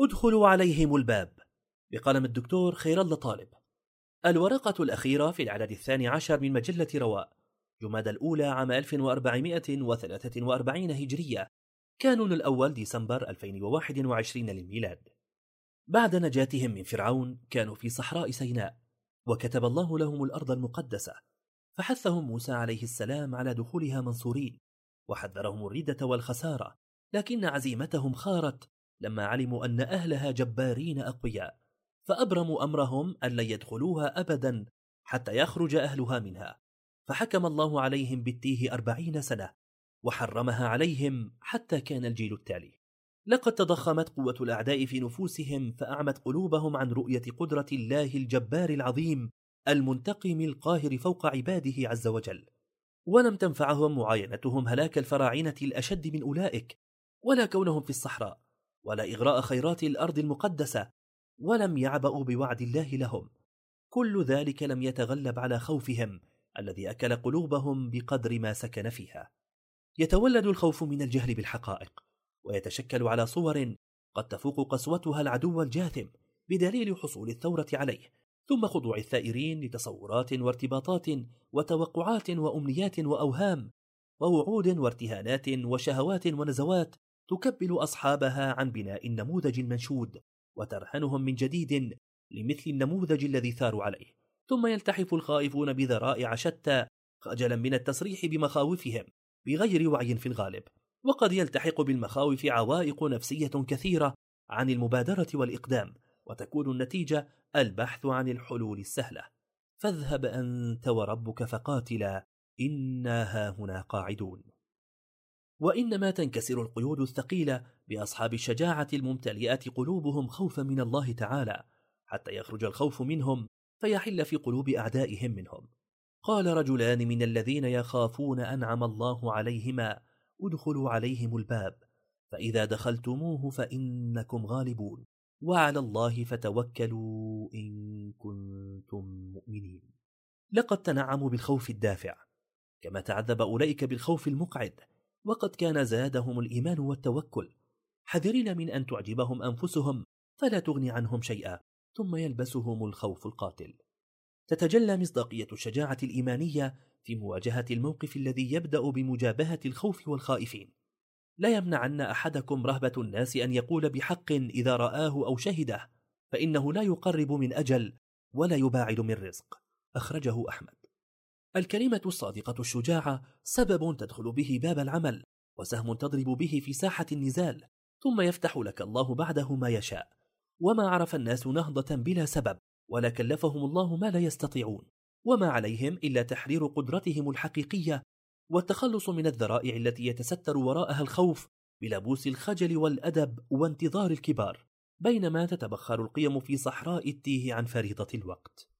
ادخلوا عليهم الباب. بقلم الدكتور خير الله طالب. الورقة الأخيرة في العدد الثاني عشر من مجلة رواء. جماد الأولى عام 1443 هجرية. كانون الأول ديسمبر 2021 للميلاد. بعد نجاتهم من فرعون كانوا في صحراء سيناء وكتب الله لهم الأرض المقدسة. فحثهم موسى عليه السلام على دخولها منصورين وحذرهم الردة والخسارة لكن عزيمتهم خارت. لما علموا أن أهلها جبارين أقوياء فأبرموا أمرهم أن لن يدخلوها أبدا حتى يخرج أهلها منها. فحكم الله عليهم بالتيه أربعين سنة وحرمها عليهم حتى كان الجيل التالي. لقد تضخمت قوة الأعداء في نفوسهم فأعمت قلوبهم عن رؤية قدرة الله الجبار العظيم المنتقم القاهر فوق عباده عز وجل. ولم تنفعهم معاينتهم هلاك الفراعنة الأشد من أولئك ولا كونهم في الصحراء. ولا إغراء خيرات الأرض المقدسة ولم يعبأوا بوعد الله لهم. كل ذلك لم يتغلب على خوفهم الذي أكل قلوبهم بقدر ما سكن فيها. يتولد الخوف من الجهل بالحقائق ويتشكل على صور قد تفوق قسوتها العدو الجاثم بدليل حصول الثورة عليه. ثم خضوع الثائرين لتصورات وارتباطات وتوقعات وأمنيات وأوهام ووعود وارتهانات وشهوات ونزوات تكبل أصحابها عن بناء النموذج المنشود وترهنهم من جديد لمثل النموذج الذي ثاروا عليه. ثم يلتحف الخائفون بذرائع شتى خجلا من التصريح بمخاوفهم بغير وعي في الغالب. وقد يلتحق بالمخاوف عوائق نفسية كثيرة عن المبادرة والإقدام وتكون النتيجة البحث عن الحلول السهلة. فاذهب أنت وربك فقاتلا إنا هاهنا قاعدون. وإنما تنكسر القيود الثقيلة بأصحاب الشجاعة الممتلئة قلوبهم خوفا من الله تعالى حتى يخرج الخوف منهم فيحل في قلوب أعدائهم منهم. قال رجلان من الذين يخافون أنعم الله عليهما ادخلوا عليهم الباب فإذا دخلتموه فإنكم غالبون وعلى الله فتوكلوا إن كنتم مؤمنين. لقد تنعموا بالخوف الدافع كما تعذب أولئك بالخوف المقعد وقد كان زادهم الإيمان والتوكل. حذرين من أن تعجبهم أنفسهم فلا تغني عنهم شيئا ثم يلبسهم الخوف القاتل. تتجلى مصداقية الشجاعة الإيمانية في مواجهة الموقف الذي يبدأ بمجابهة الخوف والخائفين. لا يمنعن أحدكم رهبة الناس أن يقول بحق إذا رآه أو شهده فإنه لا يقرب من أجل ولا يباعد من رزق. أخرجه أحمد. الكلمة الصادقة الشجاعة سبب تدخل به باب العمل وسهم تضرب به في ساحة النزال ثم يفتح لك الله بعده ما يشاء. وما عرف الناس نهضة بلا سبب ولا كلفهم الله ما لا يستطيعون. وما عليهم إلا تحرير قدرتهم الحقيقية والتخلص من الذرائع التي يتستر وراءها الخوف بلبوس الخجل والأدب وانتظار الكبار بينما تتبخر القيم في صحراء التيه عن فريضة الوقت.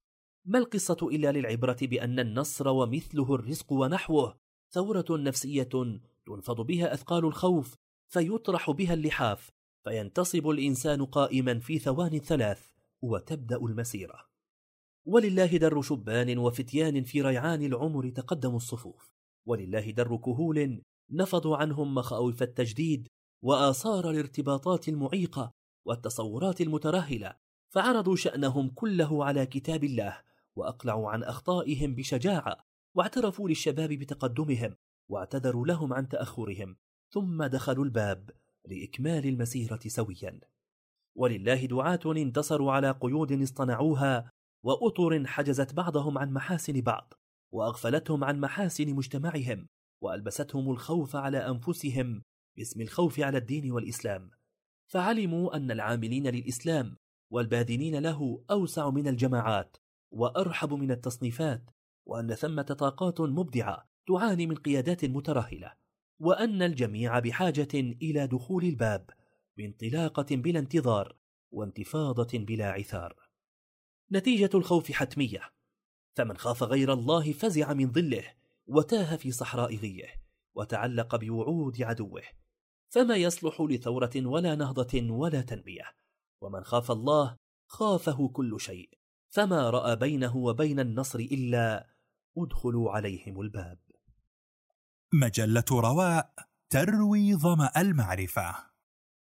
ما القصة إلا للعبرة بأن النصر ومثله الرزق ونحوه؟ ثورة نفسية تنفض بها أثقال الخوف فيطرح بها اللحاف فينتصب الإنسان قائما في ثوان ثلاث وتبدأ المسيرة. ولله در شبان وفتيان في ريعان العمر تقدموا الصفوف. ولله در كهول نفضوا عنهم مخاوف التجديد وآثار الارتباطات المعيقة والتصورات المترهلة فعرضوا شأنهم كله على كتاب الله وأقلعوا عن أخطائهم بشجاعة واعترفوا للشباب بتقدمهم واعتذروا لهم عن تأخرهم ثم دخلوا الباب لإكمال المسيرة سويا. ولله دعاة انتصروا على قيود اصطنعوها وأطر حجزت بعضهم عن محاسن بعض وأغفلتهم عن محاسن مجتمعهم وألبستهم الخوف على أنفسهم باسم الخوف على الدين والإسلام. فعلموا أن العاملين للإسلام والباذنين له أوسع من الجماعات وأرحب من التصنيفات وأن ثمة طاقات مبدعة تعاني من قيادات مترهلة وأن الجميع بحاجة إلى دخول الباب بانطلاقة بلا انتظار وانتفاضة بلا عثار. نتيجة الخوف حتمية. فمن خاف غير الله فزع من ظله وتاه في صحراء غيه وتعلق بوعود عدوه. فما يصلح لثورة ولا نهضة ولا تنمية ومن خاف الله خافه كل شيء. فما رأى بينه وبين النصر إلا ادخلوا عليهم الباب مجلة رواء تروي ظمأ المعرفة.